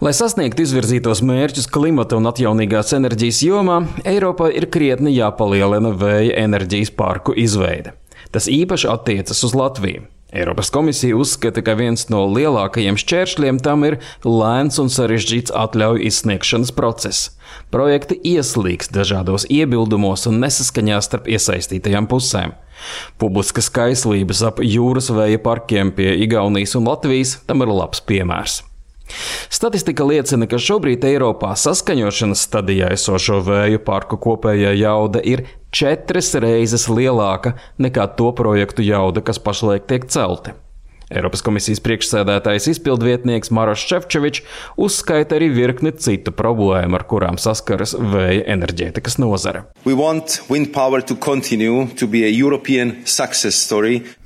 Lai sasniegtu izvirzītos mērķus klimata un atjaunīgās enerģijas jomā, Eiropā ir krietni jāpalielina vēja enerģijas parku izveide. Tas īpaši attiecas uz Latviju. Eiropas komisija uzskata, ka viens no lielākajiem šķēršļiem tam ir lēns un sarežģīts atļauju izsniegšanas process. Projekti ieslīgs dažādos iebildumos un nesaskaņā starp iesaistītajām pusēm. Publiskas kaislības ap jūras vēja parkiem pie Igaunijas un Latvijas tam ir labs piemērs. Statistika liecina, ka šobrīd Eiropā saskaņošanas stadijā esošo vēju parku kopējā jauda ir četras reizes lielāka nekā to projektu jauda, kas pašlaik tiek celti. Eiropas komisijas priekšsēdētājs izpildvietnieks Maroš Čevčevičs uzskaita arī virkni citu problēmu, ar kurām saskaras vēja enerģētikas nozare.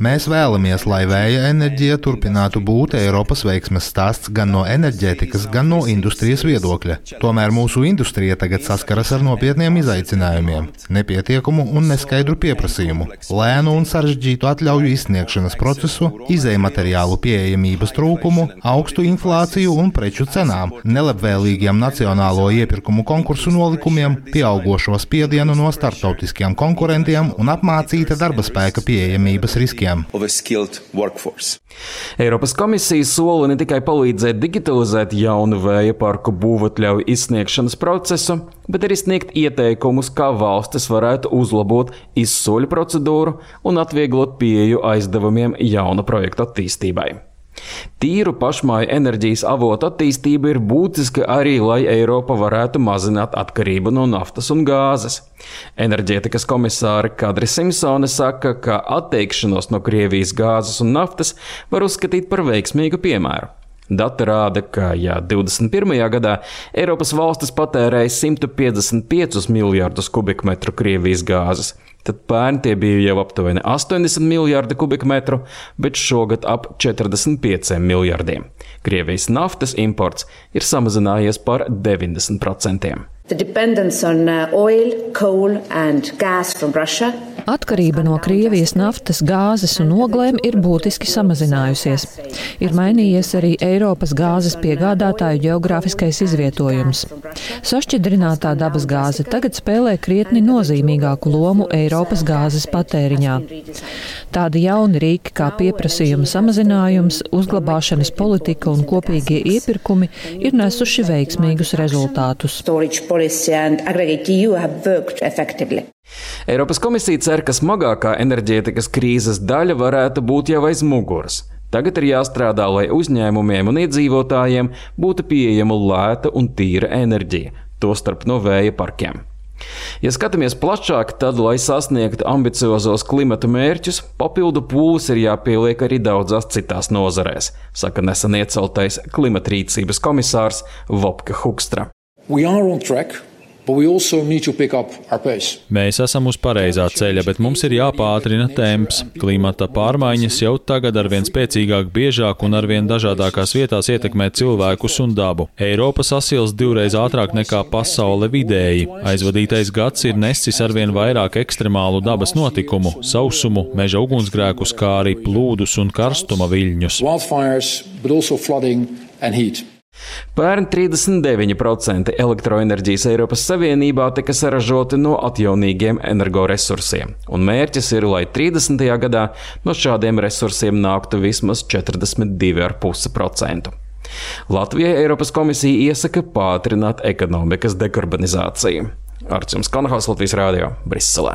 Mēs vēlamies, lai vēja enerģija turpinātu būt Eiropas veiksmes stāsts gan no enerģētikas, gan no industrijas viedokļa. Tomēr mūsu industrija tagad saskaras ar nopietniem izaicinājumiem - nepietiekumu un neskaidru pieprasījumu, lēnu un sarežģītu atļauju izsniegšanas procesu, izējuma materiālu pieejamības trūkumu, augstu inflāciju un preču cenām, nelabvēlīgiem nacionālo iepirkumu konkursu nolikumiem, pieaugušo spiedienu no starptautiskiem konkurentiem un apmācīta darba spēka pieejamības riskiem. Eiropas komisija sola ne tikai palīdzēt digitalizēt jaunu vēja parku būvatļauju izsniegšanas procesu, bet arī sniegt ieteikumus, kā valstis varētu uzlabot izsoļu procedūru un atvieglot pieeju aizdevumiem jauna projekta attīstībai. Tīru pašmāju enerģijas avotu attīstība ir būtiska arī, lai Eiropa varētu mazināt atkarību no naftas un gāzes. Enerģētikas komisāre Kadri Simpsone saka, ka atteikšanos no Krievijas gāzes un naftas var uzskatīt par veiksmīgu piemēru. Dati rāda, ka, ja 21. gadā Eiropas valstis patērēja 155 miljardus kubikmetru Krievijas gāzes, tad pērn tie bija jau aptuveni 80 miljardi kubikmetru, bet šogad ap 45 miljardiem. Krievijas naftas imports ir samazinājies par 90%. Oil, coal, Atkarība no Krievijas naftas, gāzes un oglēm ir būtiski samazinājusies. Ir mainījies arī Eiropas gāzes piegādātāju geogrāfiskais izvietojums. Sašķidrinātā dabas gāze tagad spēlē krietni nozīmīgāku lomu Eiropas gāzes patēriņā. Tādi jauni rīki kā pieprasījuma samazinājums, uzglabāšanas politika un kopīgie iepirkumi ir nesuši veiksmīgus rezultātus. Eiropas komisija cer, ka smagākā enerģētikas krīzes daļa varētu būt jau aiz muguras. Tagad ir jāstrādā, lai uzņēmumiem un iedzīvotājiem būtu pieejama lēta un tīra enerģija, tostarp no vēja parkiem. Ja skatāmies plašāk, tad, lai sasniegtu ambiciozos klimata mērķus, papildu pūles ir jāpieliek arī daudzās citās nozarēs, saka nesen ieceltais klimatrīcības komisārs Vopke Hukstra. Mēs esam uz pareizā ceļa, bet mums ir jāpātrina temps. Klimata pārmaiņas jau tagad arvien spēcīgāk, biežāk un arvien dažādākās vietās ietekmē cilvēkus un dabu. Eiropa sasils divreiz ātrāk nekā pasaule vidēji. Aizvadītais gads ir nesis arvien vairāk ekstremālu dabas notikumu, sausumu, meža ugunsgrēkus, kā arī plūdus un karstuma viļņus. Pērn 39% elektroenerģijas Eiropas Savienībā tika saražoti no atjaunīgiem energoresursiem, un mērķis ir, lai 30. gadā no šādiem resursiem nāktu vismaz 42,5%. Latvijai Eiropas komisija iesaka pātrināt ekonomikas dekarbonizāciju. Arcījums Kanahals Latvijas Rādio Briselē.